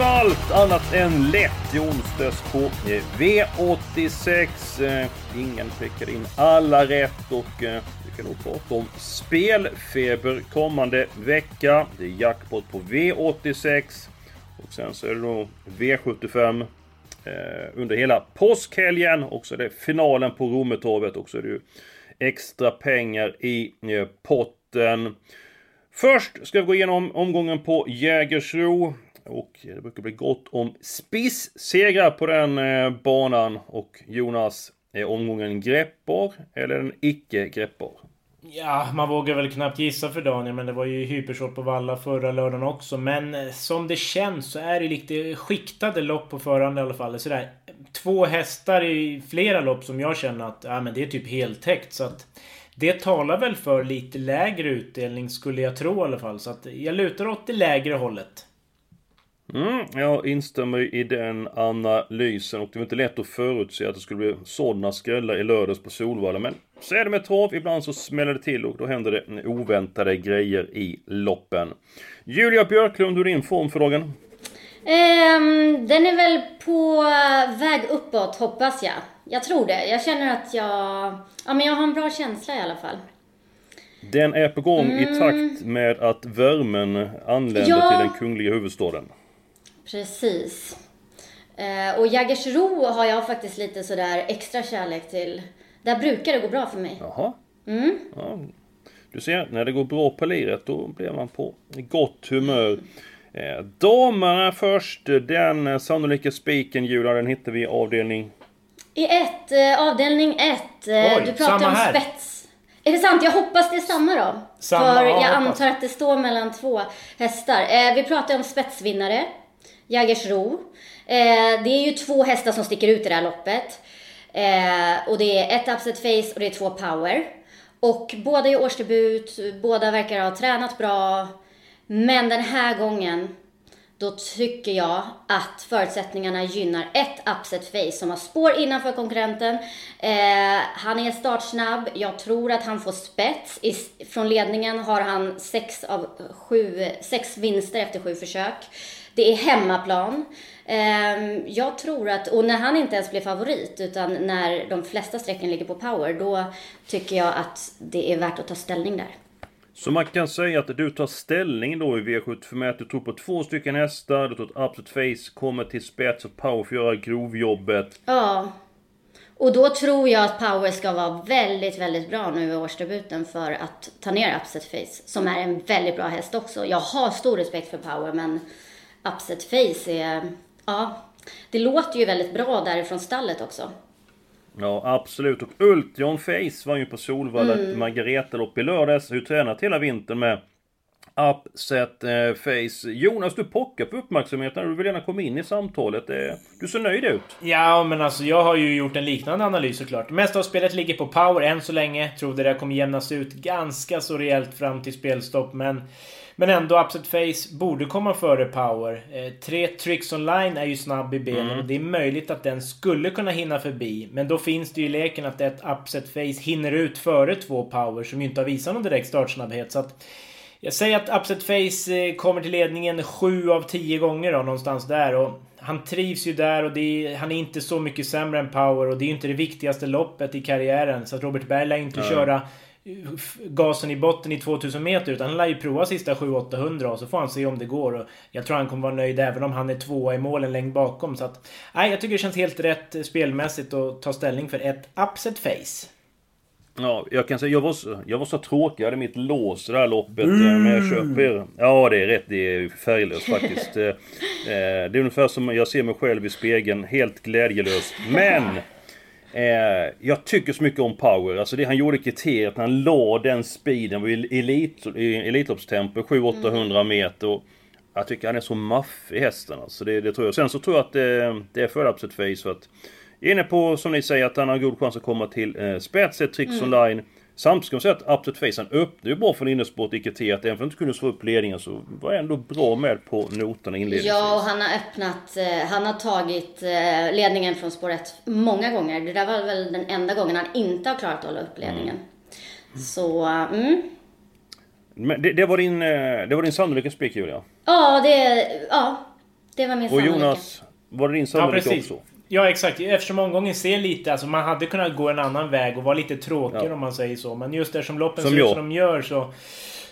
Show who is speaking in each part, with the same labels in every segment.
Speaker 1: blev allt annat än lätt i onsdags på V86. Ingen prickade in alla rätt och eh, vi kan nog prata om spelfeber kommande vecka. Det är jackpot på V86 och sen så är det då V75 eh, under hela påskhelgen och så är det finalen på Rommetorvet och så är det ju extra pengar i eh, potten. Först ska vi gå igenom omgången på Jägersro. Och det brukar bli gott om spiss-segrar på den eh, banan. Och Jonas, är omgången greppbar eller är den icke greppbar?
Speaker 2: Ja, man vågar väl knappt gissa för Daniel, men det var ju hypershot på Valla förra lördagen också. Men eh, som det känns så är det lite skiktade lopp på förhand i alla fall. Sådär, två hästar i flera lopp som jag känner att ja, men det är typ heltäckt. Så att det talar väl för lite lägre utdelning skulle jag tro i alla fall. Så att jag lutar åt det lägre hållet.
Speaker 1: Mm, jag instämmer i den analysen och det var inte lätt att förutse att det skulle bli sådana skrällar i lördags på Solvalla. Men så är det med trav, ibland så smäller det till och då händer det oväntade grejer i loppen. Julia Björklund, hur är din form för dagen?
Speaker 3: Um, den är väl på väg uppåt hoppas jag. Jag tror det. Jag känner att jag... Ja men jag har en bra känsla i alla fall.
Speaker 1: Den är på gång mm. i takt med att värmen anländer ja. till den kungliga huvudstaden.
Speaker 3: Precis. Eh, och Jägersro har jag faktiskt lite sådär extra kärlek till. Där brukar det gå bra för mig.
Speaker 1: Jaha.
Speaker 3: Mm.
Speaker 1: Ja. Du ser, när det går bra på liret då blir man på gott humör. Eh, damerna först. Den sannolika spiken Julia, den hittar vi i avdelning...
Speaker 3: I ett, eh, avdelning ett. Eh,
Speaker 2: Oj,
Speaker 3: du pratar om
Speaker 2: här.
Speaker 3: spets. Är det sant? Jag hoppas det är samma då.
Speaker 2: Samma,
Speaker 3: För
Speaker 2: ja,
Speaker 3: jag
Speaker 2: hoppas.
Speaker 3: antar att det står mellan två hästar. Vi pratar om spetsvinnare. Jägersro. Eh, det är ju två hästar som sticker ut i det här loppet. Eh, och det är ett upset face och det är två power. Och båda är årsdebut, båda verkar ha tränat bra. Men den här gången, då tycker jag att förutsättningarna gynnar ett upset face som har spår innanför konkurrenten. Eh, han är startsnabb, jag tror att han får spets. I, från ledningen har han sex, av sju, sex vinster efter sju försök. Det är hemmaplan. Ehm, jag tror att, och när han inte ens blir favorit, utan när de flesta strecken ligger på power, då tycker jag att det är värt att ta ställning där.
Speaker 1: Så man kan säga att du tar ställning då i V75 att du tror på två stycken hästar, du tror att Absolute Face kommer till spets och Power får göra grovjobbet.
Speaker 3: Ja. Och då tror jag att Power ska vara väldigt, väldigt bra nu i årsdebuten för att ta ner Upset Face, som är en väldigt bra häst också. Jag har stor respekt för Power, men Upset Face är, ja, det låter ju väldigt bra därifrån stallet också.
Speaker 1: Ja, absolut. Och Ultion Face var ju på Solvalla
Speaker 3: Mm.
Speaker 1: ett Margareta-lopp i lördags. Har ju tränat hela vintern med Upset eh, Face. Jonas, du pockar på uppmärksamheten. Du vill gärna komma in i samtalet. Eh, Du ser nöjd ut.
Speaker 2: Ja, men alltså jag har ju gjort en liknande analys såklart. Mest av spelet ligger på power än så länge. Tror det där kommer jämnas ut ganska så rejält fram till spelstopp, men... Men ändå, Upset Face borde komma före power. Eh, tre tricks online är ju snabb i benen
Speaker 1: Mm.
Speaker 2: det är möjligt att den skulle kunna hinna förbi. Men då finns det ju i leken att ett Upset Face hinner ut före två power som ju inte har visat någon direkt startsnabbhet. Så att jag säger att Upset Face eh, kommer till ledningen 7 av 10 gånger då, någonstans där. Och han trivs ju där och är, han är inte så mycket sämre än Power och det är ju inte det viktigaste loppet i karriären. Så att Robert Berg lär inte
Speaker 1: Nej.
Speaker 2: köra eh, gasen i botten i 2000 meter utan han lär ju prova sista 700-800 och så får han se om det går. Och jag tror han kommer vara nöjd även om han är tvåa i målen längst bakom. Så att, nej, jag tycker det känns helt rätt eh, spelmässigt att ta ställning för ett Upset Face.
Speaker 1: Ja, jag kan säga jag var så, jag var så tråkig. Jag hade mitt lås det här loppet. eh, Men jag köper... Ja, det är rätt. Det är färglöst faktiskt. Eh, eh, Det är ungefär som jag ser mig själv i spegeln. Helt glädjelös. Men! Eh, jag tycker så mycket om power. Alltså det han gjorde i kriteriet, han la den speeden i elit, i Elitloppstempo, 700-800 mm. meter. Och jag tycker han är så maffig hästen alltså. Det, det tror jag. Sen så tror jag att det, det är för Upset Face för att... Inne på, som ni säger, att han har god chans att komma till eh, spets, ett tricks mm. online. Samtidigt ska man säga att Upset Face, han öppnade ju bra för innersport i kriteriet. Även om han inte kunde slå upp ledningen så var han ändå bra med på noterna inledningsvis.
Speaker 3: Ja, och han har öppnat, eh, han har tagit eh, ledningen från spår 1 många gånger. Det där var väl den enda gången han inte har klarat att hålla upp ledningen. Mm. Så, mm.
Speaker 1: Men det, det, var din, eh, det var din sannolika spik Julia?
Speaker 3: Ja, det, ja, det var min sannolika.
Speaker 1: Och Jonas, var det din sannolika ja, också?
Speaker 2: Ja exakt, eftersom omgången ser lite, alltså man hade kunnat gå en annan väg och vara lite tråkigare ja. om man säger så. Men just eftersom loppen som ser ut som de gör så...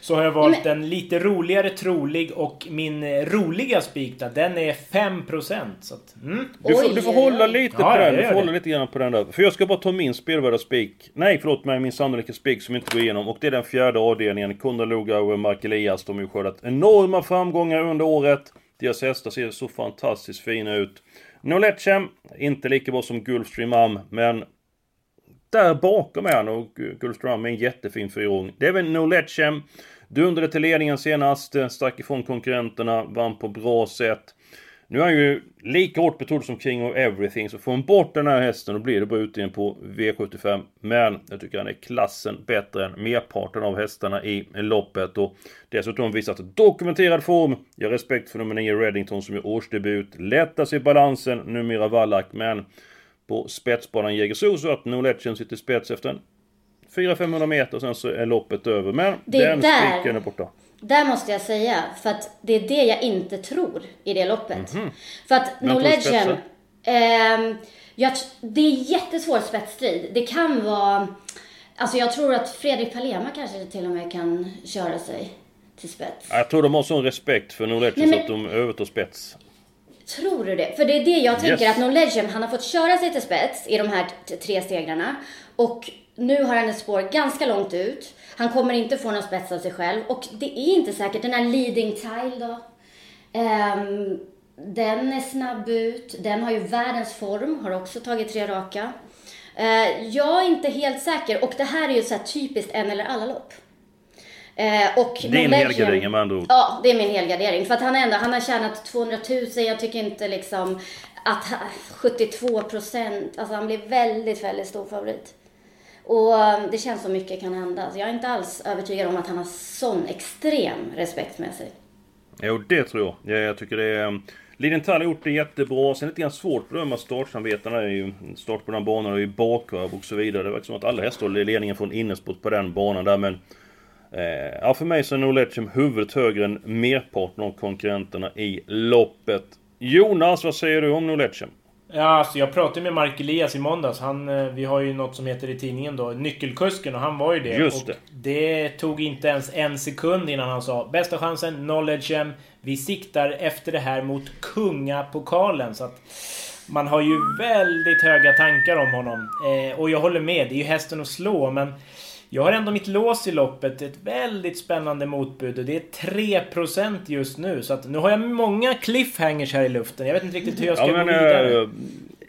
Speaker 2: Så har jag valt men... en lite roligare trolig och min roliga spik den är 5%. Så att,
Speaker 1: mm. du, får, du får hålla lite ja, på den. Du får hålla lite grann på den där. För jag ska bara ta min spelvärda spik. Nej förlåt mig, min sannolika spik som inte går igenom. Och det är den fjärde avdelningen. Konrad Lugauer och Mark Elias. De har ju skördat enorma framgångar under året. Deras hästar ser så fantastiskt fina ut. Nolecem, inte lika bra som Gulfstream Am, men där bakom är han och Gulfstream Am är en jättefin fyraåring. Det är väl Nolecem. Dundrade till ledningen senast, stack ifrån konkurrenterna, vann på bra sätt. Nu är han ju lika hårt betrodd som King of Everything, så får han bort den här hästen då blir det bara utdelning på V75. Men jag tycker han är klassen bättre än merparten av hästarna i loppet. Och dessutom visat dokumenterad form. Jag har respekt för nummer 9 Reddington som gör årsdebut. Lättas i balansen, numera Wallach, men på spetsbanan Jägersro så att No Legend sitter spets efter en 400-500 meter sen så är loppet över. Men
Speaker 3: det
Speaker 1: den
Speaker 3: där.
Speaker 1: spiken är borta.
Speaker 3: Där måste jag säga, för att det är det jag inte tror i det loppet. Mm -hmm. För att No Legend, eh, jag, det är jättesvår spetsstrid. Det kan vara, alltså jag tror att Fredrik Palema kanske till och med kan köra sig till spets.
Speaker 1: Jag tror de har sån respekt för No Legend så att de övertar spets.
Speaker 3: Tror du det? För det är det jag tänker yes. att No Legend, han har fått köra sig till spets i de här tre stegrarna. Och nu har han ett spår ganska långt ut. Han kommer inte få någon spets av sig själv. Och det är inte säkert. Den här leading tile då. Um, den är snabb ut. Den har ju världens form. Har också tagit tre raka. Uh, jag är inte helt säker. Och det här är ju så typiskt en eller alla lopp.
Speaker 1: Uh, och Din helgardering med andra ord.
Speaker 3: Ja, det är min helgardering. För att han ändå, han har tjänat 200 000. Jag tycker inte liksom att 72 procent, alltså han blir väldigt, väldigt stor favorit. Och ehm, det känns som mycket kan hända. Så jag är inte alls övertygad om att han har sån extrem respekt med sig.
Speaker 1: Jo, det tror jag. Jag, jag tycker det är... Ehm, Liden Lidenthal har gjort det jättebra. Sen är det lite grann svårt att bedöma startsamvetena. Start på den banan och i bakvarv och så vidare. Det verkar som att alla hästar håller ledningen från innersport på den banan där men... Eh, ja, för mig så är Noletchim huvudet högre än merparten av konkurrenterna i loppet. Jonas, vad säger du om Noletchim?
Speaker 2: Ja, alltså jag pratade med Mark Elias i måndags. Han, eh, vi har ju något som heter i tidningen då Nyckelkusken och han var ju det.
Speaker 1: Just det. Och
Speaker 2: det tog inte ens en sekund innan han sa Bästa chansen, knowledge Vi siktar efter det här mot kungapokalen. Så att man har ju väldigt höga tankar om honom. Eh, och jag håller med, det är ju hästen att slå men jag har ändå mitt lås i loppet. Ett väldigt spännande motbud och det är 3% just nu. Så att nu har jag många cliffhangers här i luften. Jag vet inte riktigt hur jag ska ja, men, gå vidare.
Speaker 1: Uh,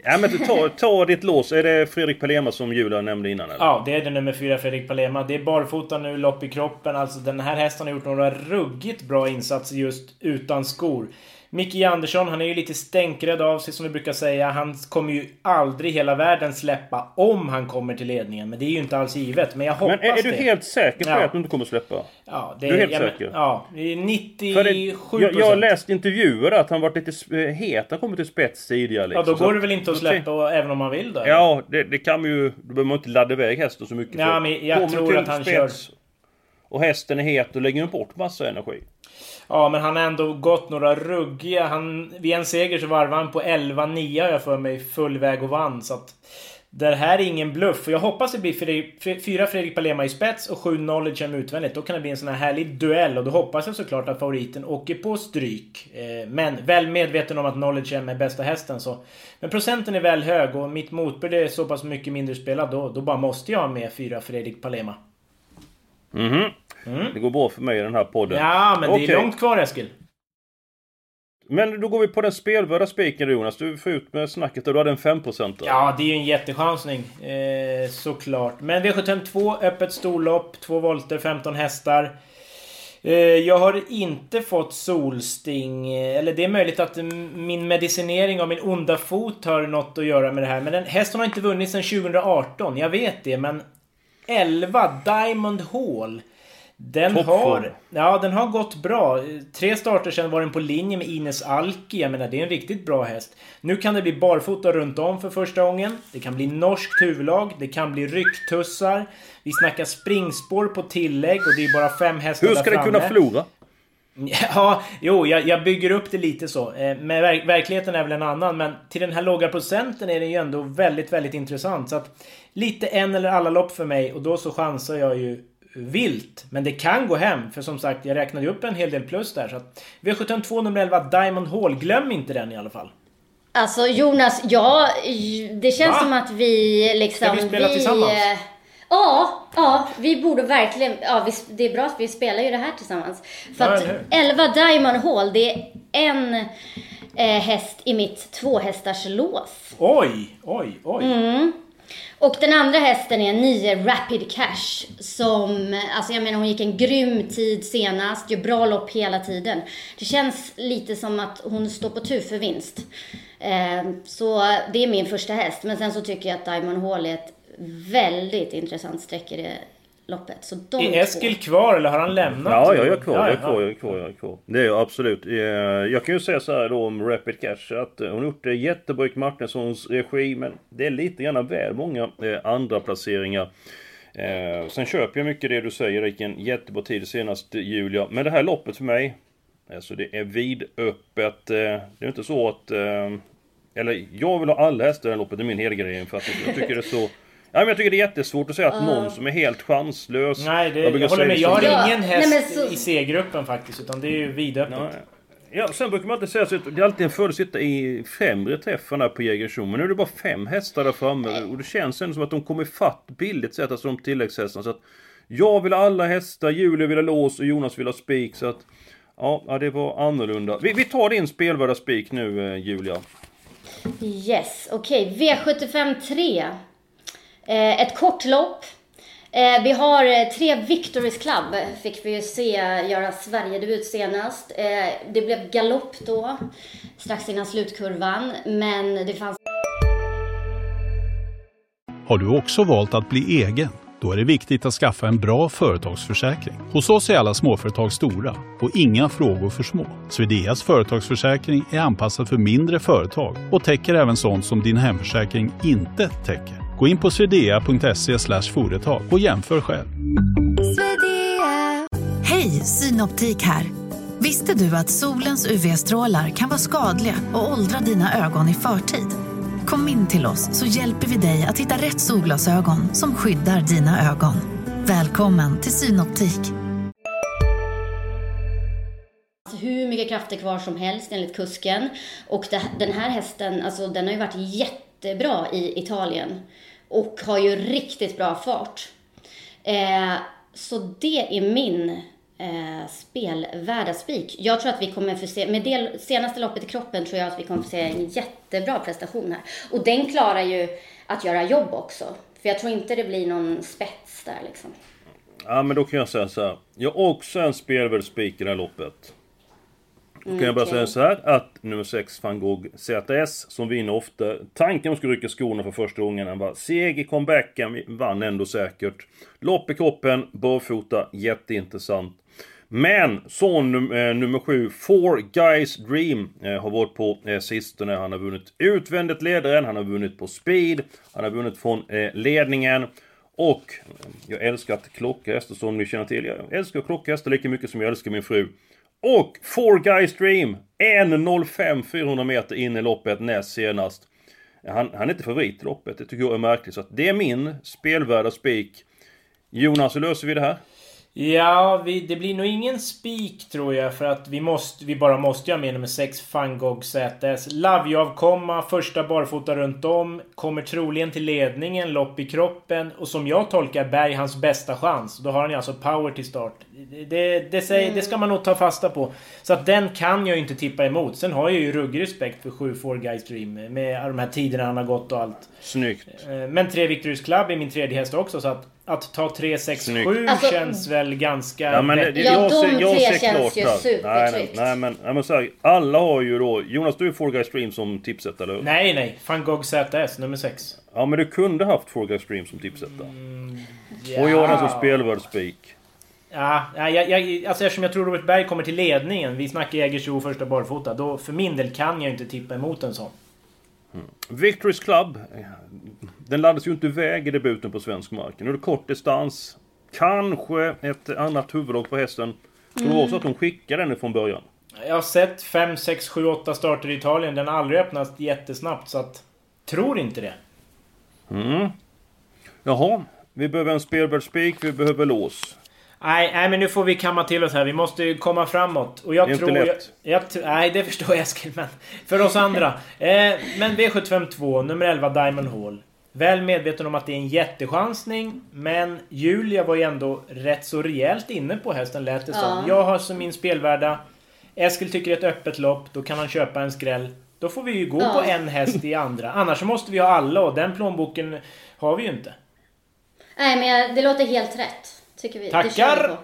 Speaker 1: ja men ta, ta ditt lås. Är det Fredrik Palema som Julia nämnde innan eller?
Speaker 2: Ja, det är det nummer fyra Fredrik Palema. Det är barfota nu, lopp i kroppen. Alltså den här hästen har gjort några ruggigt bra insatser just utan skor. Micke Andersson, han är ju lite stänkrädd av sig som vi brukar säga. Han kommer ju aldrig hela världen släppa om han kommer till ledningen. Men det är ju inte alls givet. Men jag hoppas
Speaker 1: Men är, är
Speaker 2: du
Speaker 1: det. helt säker på ja. att du inte kommer släppa?
Speaker 2: Ja, det
Speaker 1: du är helt
Speaker 2: ja,
Speaker 1: säker?
Speaker 2: Ja, det är 97 det,
Speaker 1: jag, jag har läst intervjuer att han varit lite het. Han kommit till spets tidigare.
Speaker 2: Liksom. Ja, då går det väl inte att släppa och, även om man vill då?
Speaker 1: Ja, det, det kan man ju... Då behöver man inte ladda iväg hästen så mycket.
Speaker 2: Ja, men jag kommer tror att han spets, kör...
Speaker 1: Och hästen är het, då lägger bort massa energi.
Speaker 2: Ja, men han har ändå gått några ruggiga... Han, vid en seger så varvade han på 11-9 har jag för mig, full väg och vann. Så att det här är ingen bluff. Och jag hoppas det blir fyra Fredrik Palema i spets och sju Knowledge utvändigt. Då kan det bli en sån här härlig duell. Och då hoppas jag såklart att favoriten åker på stryk. Eh, men väl medveten om att Knowledge är bästa hästen så... Men procenten är väl hög och mitt motbud är så pass mycket mindre spelat. Då, då bara måste jag ha med fyra Fredrik Palema.
Speaker 1: Mm Mm. Det går bra för mig i den här podden.
Speaker 2: Ja, men okay. det är långt kvar Eskil.
Speaker 1: Men då går vi på den spelvärda spiken Jonas. Du får ut med snacket och du hade en 5%
Speaker 2: Ja, det är ju en jättechansning. Eh, såklart. Men V752, öppet storlopp, 2 volter, 15 hästar. Eh, jag har inte fått solsting. Eller det är möjligt att min medicinering av min onda fot har något att göra med det här. Men den, hästen har inte vunnit sedan 2018. Jag vet det, men 11 Diamond Hall. Den har, ja, den har gått bra. Tre starter sedan var den på linje med Ines Alki. Jag menar, det är en riktigt bra häst. Nu kan det bli barfota runt om för första gången. Det kan bli norskt huvudlag. Det kan bli rycktussar. Vi snackar springspår på tillägg och det är bara fem hästar
Speaker 1: Hur
Speaker 2: där
Speaker 1: ska den
Speaker 2: framme.
Speaker 1: kunna förlora?
Speaker 2: Ja, jo, jag, jag bygger upp det lite så. Eh, Men verk, verkligheten är väl en annan. Men till den här låga procenten är den ju ändå väldigt, väldigt intressant. Så att lite en eller alla lopp för mig och då så chansar jag ju vilt. Men det kan gå hem. För som sagt, jag räknade upp en hel del plus där. Så att V72 nummer 11, Diamond Hall. Glöm inte den i alla fall.
Speaker 3: Alltså Jonas, ja, det känns
Speaker 2: Va?
Speaker 3: som att vi liksom...
Speaker 2: Ska vi spela tillsammans?
Speaker 3: Ja, ja, vi borde verkligen... Ja, vi, det är bra att vi spelar ju det här tillsammans. För att
Speaker 2: eller hur?
Speaker 3: 11 Diamond Hall, det är en eh, häst i mitt tvåhästars lås.
Speaker 2: Oj, oj, oj.
Speaker 3: Mm. Och den andra hästen är 9 Rapid Cash som, alltså jag menar hon gick en grym tid senast, gör bra lopp hela tiden. Det känns lite som att hon står på tur för vinst. Eh, så det är min första häst, men sen så tycker jag att Diamond Hall är ett väldigt intressant streck i det loppet. Så de
Speaker 2: Är Eskil kvar eller har han lämnat?
Speaker 1: Ja, jag är kvar,
Speaker 2: Ja,
Speaker 1: jag är kvar, jag är kvar, jag är kvar. Det är jag absolut. Eh, Jag kan ju säga så här då om Rapid Cash att eh, hon har gjort det jättebra i Martinssons regi men det är lite grann väl många eh, andra placeringar. Eh, Sen köper jag mycket det du säger Riken. Jättebra tid senast Julia. Men det här loppet för mig, alltså det är vidöppet. Eh, Det är inte så att... eh, Eller jag vill ha alla hästar i det här loppet, det är min helgardering för att jag tycker det är så... Ja, men jag tycker det är jättesvårt att säga att någon som är helt chanslös...
Speaker 2: Nej, det,
Speaker 1: brukar
Speaker 2: jag håller med. Jag har
Speaker 1: som-
Speaker 3: Ja,
Speaker 2: ingen
Speaker 3: nej,
Speaker 2: häst
Speaker 3: men så-
Speaker 2: i C-gruppen faktiskt. Utan det är ju vidöppet.
Speaker 1: Ja, ja, sen brukar man alltid säga så att det är alltid en fördel att sitta i främre träffen här på Jägersro. Men nu är det bara fem hästar där framme och det känns ändå som att de kommer fatt billigt sett, alltså de tilläggshästarna. Så att jag vill ha alla hästar, Julia vill ha lås och Jonas vill ha spik. Så att ja, det var annorlunda. Vi, vi tar din spelvärda spik nu eh, Julia.
Speaker 3: Yes, okej. V75 3. Eh, ett kort lopp. Eh, vi har eh, tre Victories Club, fick vi ju se göra Sverigedebut senast. Eh, det blev galopp då, strax innan slutkurvan, men det fanns
Speaker 4: Har du också valt att bli egen? Då är det viktigt att skaffa en bra företagsförsäkring. Hos oss är alla småföretag stora och inga frågor för små. Swedeas företagsförsäkring är anpassad för mindre företag och täcker även sånt som din hemförsäkring inte täcker. Gå in på swedea.se företag och jämför själv.
Speaker 5: Hej, Synoptik här. Visste du att solens UV-strålar kan vara skadliga och åldra dina ögon i förtid? Kom in till oss så hjälper vi dig att hitta rätt solglasögon som skyddar dina ögon. Välkommen till Synoptik.
Speaker 3: hur mycket krafter kvar som helst enligt kusken. Och det, den här hästen, alltså den har ju varit jättebra i Italien. Och har ju riktigt bra fart. Eh, så det är min eh, spelvärda spik. Jag tror att vi kommer få se, med det senaste loppet i kroppen tror jag att vi kommer få se en jättebra prestation här. Och den klarar ju att göra jobb också. För jag tror inte det blir någon spets där liksom.
Speaker 1: Ja men då kan jag säga så här. Jag har också en spelvärd spik i det här loppet. Då kan jag bara säga så här att nummer 6 van Gogh ZS som vinner ofta. Tanken om skulle rycka skorna för första gången. Han var seg i comebacken, vann ändå säkert. Lopp i kroppen, barfota, jätteintressant. Men son num- eh, nummer 7, Four Guys Dream, eh, har varit på eh, sistone. Han har vunnit utvändigt ledaren, han har vunnit på speed, han har vunnit från ledningen. Och jag älskar att klocka hästar som ni känner till. Jag älskar att klocka hästar lika mycket som jag älskar min fru. Och Four Guys Dream, 1.05 400 meter in i loppet näst senast. Han, han är inte favorit i loppet, det tycker jag är märkligt. Så att det är min spelvärda spik. Jonas, hur löser vi det här?
Speaker 2: Ja, vi, det blir nog ingen spik tror jag för att vi, måste, vi bara måste ha med nummer 6 Fangog ZS. Lavio-avkomma, första barfota runt om, kommer troligen till ledningen, lopp i kroppen och som jag tolkar Berg hans bästa chans. Då har han ju alltså power till start. Det, det, det, säger, mm. det ska man nog ta fasta på. Så att den kan jag ju inte tippa emot. Sen har jag ju ruggig respekt för 7 4 Guys Dream med de här tiderna han har gått och allt.
Speaker 1: Snyggt.
Speaker 2: Eh, men 3 Victories Club är min tredje häst också så att att ta 3, 6, 7 alltså, känns väl ganska...
Speaker 3: Ja, men det, ja, jag, de jag, tre känns ju supertryggt. Nej,
Speaker 1: nej, nej, men, nej, men så här, alla har ju då... Jonas, du är Four Guys Stream som tipset, eller hur?
Speaker 2: Nej, nej. Van Gogh ZS, nummer 6.
Speaker 1: Ja, men du kunde haft Four Guys Stream som tipsetta. Mm, ja. Och jag är den som spelvärd spik.
Speaker 2: Ja, jag, jag, alltså eftersom jag tror Robert Berg kommer till ledningen. Vi snackar Jägersro första barfota. Då, för min del kan jag inte tippa emot en sån.
Speaker 1: Mm. Victories Club. Den laddades ju inte iväg i debuten på svensk mark. Nu är det kort distans. Kanske ett annat huvudlag på hästen. Kan det vara så att de skickade den från början?
Speaker 2: Jag har sett 5, 6, 7, 8 starter i Italien. Den har aldrig öppnats jättesnabbt så att... Tror inte det.
Speaker 1: Mm. Jaha. Vi behöver en spelvärd spik, vi behöver lås.
Speaker 2: Nej, nej, men nu får vi kamma till oss här. Vi måste ju komma framåt. Och jag det är tror... Inte lätt. Jag, jag, nej, det förstår jag Eskil, men... För oss andra. eh, men V752, nummer 11, Diamond Hall. Väl medveten om att det är en jättechansning. Men Julia var ju ändå rätt så rejält inne på hästen lät det som. Jag har som min spelvärda. Eskil tycker det är ett öppet lopp. Då kan han köpa en skräll. Då får vi ju gå ja. på en häst i andra. Annars måste vi ha alla och den plånboken har vi ju inte.
Speaker 3: Nej men det låter helt rätt. Tycker vi.
Speaker 2: Tackar!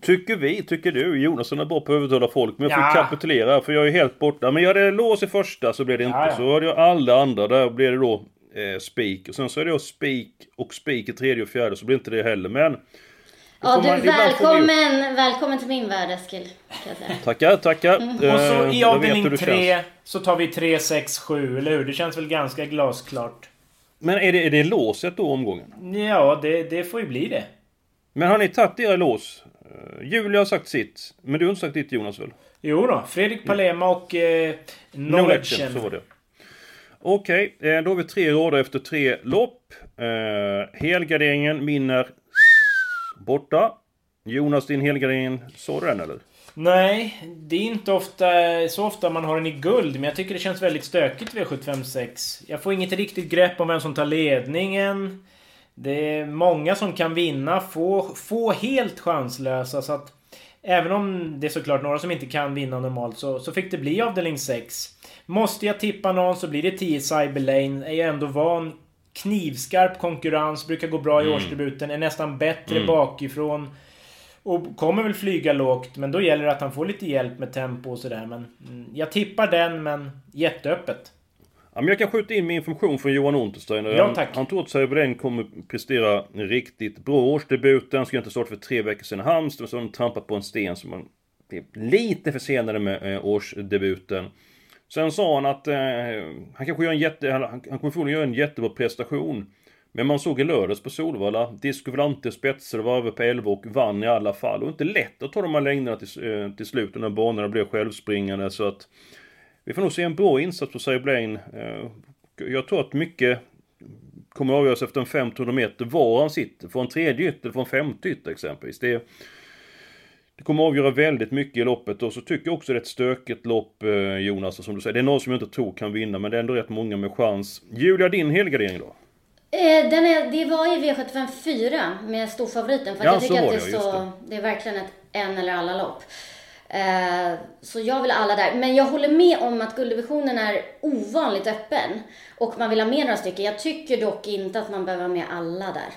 Speaker 1: Tycker vi, tycker du. Jonasson är bra på att övertala folk. Men jag får ja. kapitulera för jag är helt borta. Men jag hade lås i första så blev det inte. Ja, ja. Så hade jag alla andra. Där blev det då eh, spik. Och sen så är det då spik och spik i tredje och fjärde så blir inte det heller. Men...
Speaker 3: Ja, du, välkommen, välkommen till min värld Eskil.
Speaker 1: Tackar, tackar. Mm.
Speaker 2: Eh, och så i avdelning 3 så tar vi 3, 6, 7, eller hur? Det känns väl ganska glasklart.
Speaker 1: Men är det, är det låset då omgången?
Speaker 2: Ja, det, det får ju bli det.
Speaker 1: Men har ni tagit era lås? Uh, Julia har sagt sitt. Men du har inte sagt ditt Jonas väl?
Speaker 2: Jo då, Fredrik Palema och eh, Knowledge.
Speaker 1: så var det. Okej, okay, eh, då har vi tre rader efter tre lopp. Eh, helgarderingen vinner borta. Jonas, din helgardering, såg du den eller?
Speaker 2: Nej, det är inte ofta, så ofta man har den i guld. Men jag tycker det känns väldigt stökigt V756. Jag får inget riktigt grepp om vem som tar ledningen. Det är många som kan vinna, få, få helt chanslösa. Så att även om det är såklart några som inte kan vinna normalt så, så fick det bli avdelning 6. Måste jag tippa någon så blir det 10 Cyberlane. Är ju ändå van. Knivskarp konkurrens, brukar gå bra i mm. årsdebuten, är nästan bättre mm. bakifrån. Och kommer väl flyga lågt, men då gäller det att han får lite hjälp med tempo och sådär. Men mm, jag tippar den, men jätteöppet.
Speaker 1: Ja, men jag kan skjuta in min information från Johan Untersteiner.
Speaker 2: Ja, tack.
Speaker 1: Han, tror att Cyberlane kommer prestera riktigt bra årsdebut. Den ska inte starta för tre veckor sedan i Halmstad. Så har de trampat på en sten som man blev lite försenade med eh, årsdebuten. Sen sa han att eh, han kanske gör en jätte... Han, han kommer förmodligen göra en jättebra prestation. Men man såg i lördags på Solvalla, Disco Volante spetsade, var över på 11 och vann i alla fall. Och inte lätt att ta de här längderna till, eh, till slut när banorna blev självspringande så att... Vi får nog se en bra insats på Saib eh, Jag tror att mycket kommer avgöras efter en 500 meter var han sitter. Får en tredje ytter eller en femte ytter exempelvis. Det, det kommer avgöra väldigt mycket i loppet och så tycker jag också det är ett stökigt lopp eh, Jonas, som du säger. Det är någon som jag inte tror kan vinna men det är ändå rätt många med chans. Julia, din helgardering då?
Speaker 3: Eh, den är, det var ju V75 4 med storfavoriten. För ja, jag tycker att det är, så, det. det är verkligen ett en eller alla lopp. Eh, så jag vill alla där. Men jag håller med om att gulddivisionen är ovanligt öppen. Och man vill ha med några stycken. Jag tycker dock inte att man behöver ha med alla där.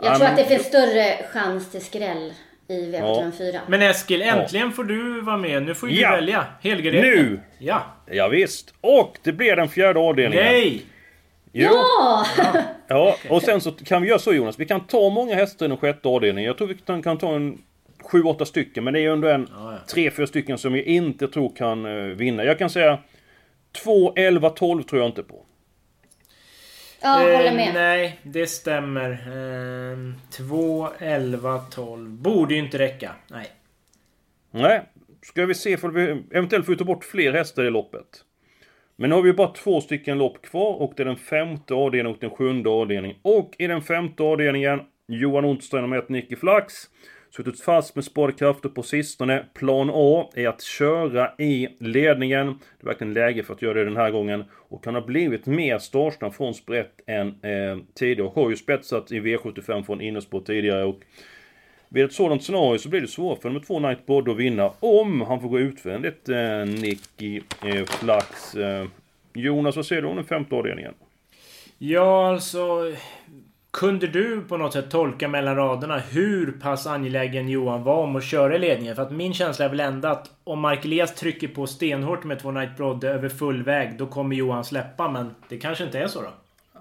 Speaker 3: Jag um, tror att det finns större chans till skräll i V754. Ja.
Speaker 2: Men Eskil, äntligen ja. får du vara med. Nu får ju ja. du välja.
Speaker 1: Helgarderingen. Nu!
Speaker 2: Ja.
Speaker 1: Ja, visst. Och det blir den fjärde avdelningen.
Speaker 2: Nej!
Speaker 3: Jo. Ja!
Speaker 1: ja, och sen så kan vi göra så Jonas. Vi kan ta många hästar i den sjätte avdelningen. Jag tror vi kan ta en sju, åtta stycken. Men det är ändå en ja, ja. tre, fyra stycken som jag inte tror kan uh, vinna. Jag kan säga 2, 11, 12 tror jag inte på.
Speaker 3: Ja, eh, håller med.
Speaker 2: Nej, det stämmer. Eh, 2, 11, 12. Borde ju inte räcka. Nej.
Speaker 1: Nej. Ska vi se, för vi eventuellt får ta bort fler hästar i loppet. Men nu har vi bara två stycken lopp kvar och det är den femte avdelningen och den sjunde avdelningen. Och i den femte avdelningen Johan Ontström med ett Nicky Flax suttit fast med sparade krafter på sistone. Plan A är att köra i ledningen. Det är verkligen läge för att göra det den här gången. Och han har blivit mer startsnabb från sprätt än eh, tidigare. Har ju spetsat i V75 från innerspår tidigare. Och vid ett sådant scenario så blir det svårt för nummer två Night att vinna om han får gå utvändigt eh, Nicky eh, Flax. Eh, Jonas, vad säger du om den femte avdelningen?
Speaker 2: Ja, alltså... Kunde du på något sätt tolka mellan raderna hur pass angelägen Johan var om att köra i ledningen? För att min känsla är väl ändå att om Mark Elias trycker på stenhårt med två Night Brodde över full väg, då kommer Johan släppa. Men det kanske inte är så då?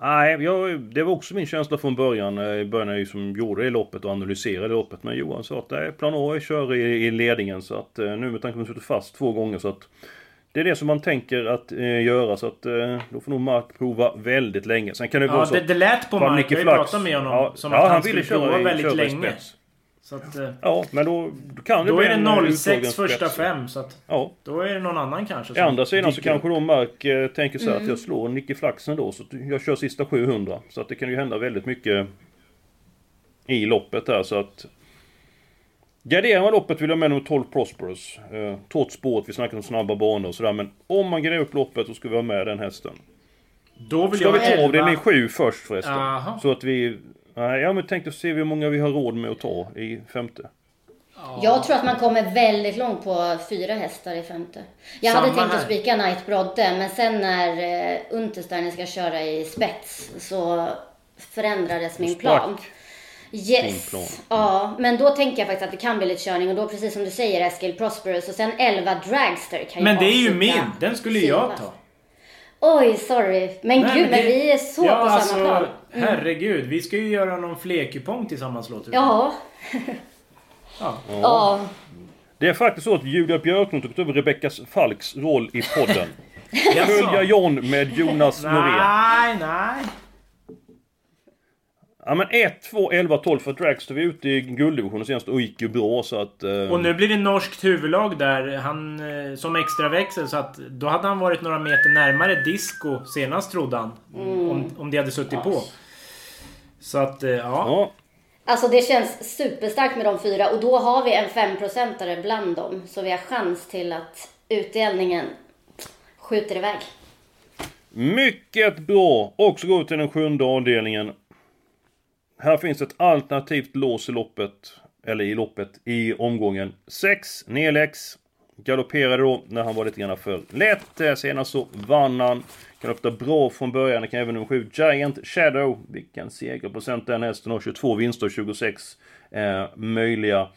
Speaker 1: Nej, jag, det var också min känsla från början. Eh, I början när jag som gjorde det loppet och analyserade loppet. Men Johan sa att nej, plan A är kör i, i ledningen. Så att eh, nu med tanke på att han suttit fast två gånger så att det är det som man tänker att eh, göra så att eh, då får nog Mark prova väldigt länge. Sen kan det
Speaker 2: ja,
Speaker 1: vara så...
Speaker 2: Det, det lät på Mark, jag pratat med honom,
Speaker 1: ja,
Speaker 2: som
Speaker 1: ja,
Speaker 2: att han,
Speaker 1: han
Speaker 2: skulle prova
Speaker 1: i,
Speaker 2: väldigt länge.
Speaker 1: Så
Speaker 2: att, eh,
Speaker 1: ja, men då, då kan det
Speaker 2: Då är
Speaker 1: en
Speaker 2: det
Speaker 1: uttagen
Speaker 2: 06 första
Speaker 1: spets.
Speaker 2: fem, så att...
Speaker 1: Ja.
Speaker 2: Då är det någon annan kanske
Speaker 1: Å
Speaker 2: som
Speaker 1: andra sidan så kanske då Mark eh, tänker sig
Speaker 3: Mm.
Speaker 1: att jag slår Nicky Flaxen då, så att jag kör sista 700. Så att det kan ju hända väldigt mycket i loppet där så att... Garderar man loppet vill jag med nummer 12 Prosperous. Eh, spåret, vi snackar om snabba banor och sådär. Men om man garderar upp loppet så ska vi ha med den hästen.
Speaker 2: Då vill
Speaker 1: Ska
Speaker 2: jag
Speaker 1: vi ta avdelning 7 först förresten?
Speaker 2: Jaha.
Speaker 1: Så att vi... Nej, ja men tänkte se hur många vi har råd med att ta i femte.
Speaker 3: Jag tror att man kommer väldigt långt på fyra hästar i femte. Jag hade
Speaker 2: Samma
Speaker 3: tänkt att
Speaker 2: här.
Speaker 3: spika Night Brodde, men sen när uh, Untersteiner ska köra i spets så förändrades min plan. Yes.
Speaker 1: plan.
Speaker 3: Ja, men då tänker jag faktiskt att det kan bli lite körning och då precis som du säger Eskil Prosperous och sen 11 Dragster kan
Speaker 2: Men det är ju min! Den skulle jag ta.
Speaker 3: Oj, sorry. Men
Speaker 2: Nej,
Speaker 3: gud, men
Speaker 2: det-
Speaker 3: vi är så
Speaker 2: ja,
Speaker 3: på
Speaker 2: alltså,
Speaker 3: samma plan.
Speaker 2: Herregud, vi ska ju göra någon flerkupong tillsammans låter det
Speaker 3: Ja.
Speaker 2: Ja.
Speaker 3: Ja.
Speaker 1: Det är faktiskt så att Julia Björklund tog över Rebecca Falks roll i podden. Följa John med Jonas Norén.
Speaker 2: Nej, nej.
Speaker 1: Ja men 1, 2, 11, 12 för Dragster. Vi är ute i gulddivisionen senast och gick ju bra så att... Eh,
Speaker 2: Och nu blir det norskt huvudlag där. Han eh, som extra växel så att då hade han varit några meter närmare disco senast trodde han. Om, om det hade suttit på. Så att, eh, ja.
Speaker 1: Ja,
Speaker 3: Alltså det känns superstarkt med de fyra och då har vi en femprocentare bland dem. Så vi har chans till att utdelningen skjuter iväg.
Speaker 1: mycket bra! Och så går vi till den sjunde avdelningen. Här finns ett alternativt lås i loppet. Eller i loppet, i omgången. 6, Nelex. Galopperade då när han var lite grann för lätt. Eh, senast så vann han. Kan öppna bra från början. Det kan även nummer 7 Giant Shadow. Vilken segerprocent den hästen har. 22 vinster och 26 eh, möjliga.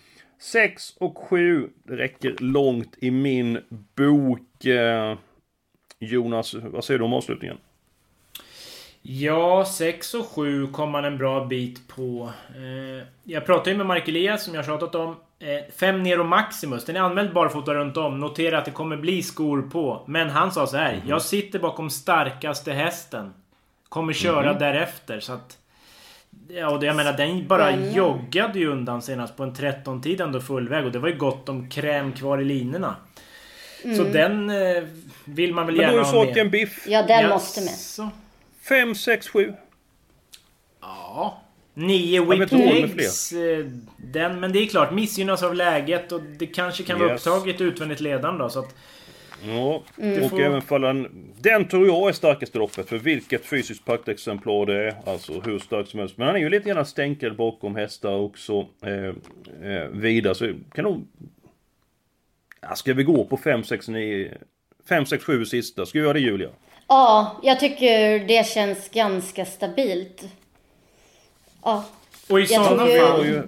Speaker 1: 6 och 7. Det räcker långt i min bok. Eh, Jonas, vad säger du om avslutningen?
Speaker 2: Ja, 6 och 7 kom man en bra bit på. Eh, jag pratade ju med Mark Elias som jag tjatat om. 5 Nero Maximus. Den är anmäld barfota runt om. Notera att det kommer bli skor på. Men han sa så här. Jag sitter bakom starkaste hästen. Kommer köra därefter. Så att... Ja, och det, jag menar den bara
Speaker 3: Mm.
Speaker 2: joggade ju undan senast på en 13-tid ändå full väg. Och det var ju gott om kräm kvar i linorna. Så den eh, vill man väl
Speaker 1: Men då
Speaker 2: gärna
Speaker 1: är
Speaker 2: ha med.
Speaker 1: att en biff.
Speaker 3: Ja, den måste med.
Speaker 1: 5, 6, 7.
Speaker 2: Ja. Nio
Speaker 1: vet
Speaker 2: whip
Speaker 1: du vad med
Speaker 2: legs. eh, Den, men det är klart, missgynnas av läget och det kanske kan vara
Speaker 1: Yes.
Speaker 2: upptaget utvändigt ledande då. Så att,
Speaker 1: Ja,
Speaker 2: Det
Speaker 1: och
Speaker 2: får-
Speaker 1: även fall en, Den tror jag är starkaste loppet. För vilket fysiskt praktexemplar det är. Alltså hur stark som helst. Men han är ju lite grann stänkad bakom hästar också. Eh, eh, vidare. Så kan nog... Ja, ska vi gå på 5, 6, 9... 5, 6, 7 sista? Ska vi göra det Julia?
Speaker 3: Ja, jag tycker det känns ganska stabilt. Ja,
Speaker 2: och i
Speaker 3: Jag
Speaker 2: sådana
Speaker 1: Vi
Speaker 2: fall...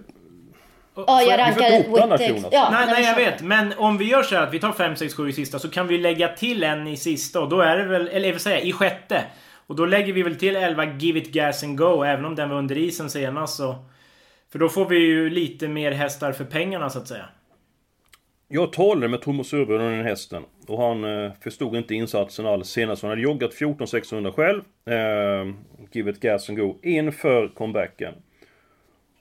Speaker 3: ja jag
Speaker 1: vi får
Speaker 3: rankar.
Speaker 1: Jonas.
Speaker 3: Ja,
Speaker 2: Nej, nej, jag vet. Men om vi gör så här att vi tar 5, 6, 7 i sista så kan vi lägga till en i sista och då är det väl, eller jag vill säga i sjätte. Och då lägger vi väl till 11 Give It Gas and Go även om den var under isen senast så... För då får vi ju lite mer hästar för pengarna så att säga.
Speaker 1: Jag talade med Thomas den hästen. Och han eh, förstod inte insatsen alls senast. Han hade joggat 14 600 själv. Eh, give it gas and go. Inför comebacken.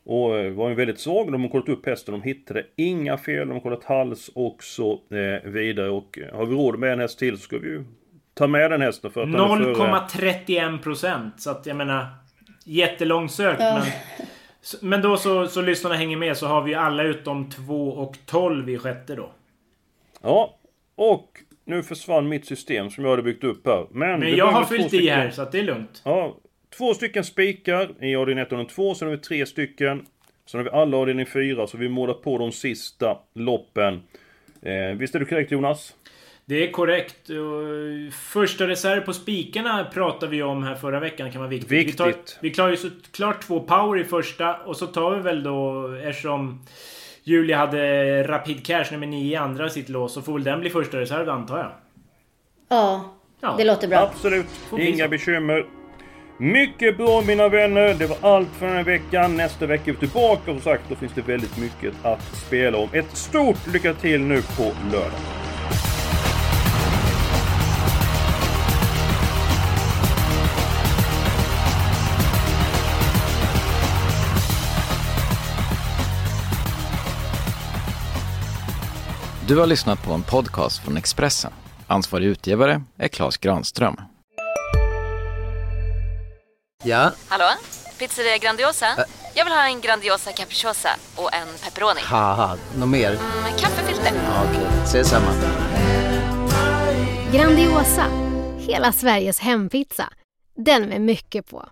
Speaker 1: Och eh, var ju väldigt svag. De har kollat upp hästen. De hittade inga fel. De har kollat hals och så eh, vidare. Och eh, har vi råd med en häst till så ska vi ju ta med den hästen för att han är före...
Speaker 2: 0,31 procent. Så att jag menar... Jättelångsökt
Speaker 3: Ja.
Speaker 2: men... Men då så, så lyssnarna hänger med så har vi alla utom 2 och 12 i sjätte då.
Speaker 1: Ja, och nu försvann mitt system som jag hade byggt upp här. Men,
Speaker 2: Men jag har fyllt i här så att det är lugnt.
Speaker 1: Ja, två stycken spikar i avdelning 1 och 2, sen har vi tre stycken. Sen har vi alla avdelning 4, så vi målar på de sista loppen. Eh, visst är det korrekt Jonas?
Speaker 2: Det är korrekt. Första reserv på spikarna pratade vi om här förra veckan kan vara viktigt.
Speaker 1: Viktigt.
Speaker 2: Vi, tar, vi klarar ju såklart två power i första och så tar vi väl då eftersom Julia hade Rapid Cash nummer 9 i andra sitt lås så får väl den bli första reserv antar jag.
Speaker 3: Ja,
Speaker 2: Ja.
Speaker 3: det låter bra.
Speaker 1: Absolut, inga bekymmer. Mycket bra mina vänner, det var allt för den här veckan. Nästa vecka är vi tillbaka och som sagt, då finns det väldigt mycket att spela om. Ett stort lycka till nu på lördag.
Speaker 6: Du har lyssnat på en podcast från Expressen. Ansvarig utgivare är Klas Granström.
Speaker 7: Ja,
Speaker 8: Hallå? Pizzeria Grandiosa? Jag vill ha en Grandiosa capriciosa och en pepperoni.
Speaker 7: haha, något mer?
Speaker 8: Med kaffefilter.
Speaker 7: Ja, Okej, ses samma.
Speaker 9: Grandiosa, hela Sveriges hempizza. Den med mycket på.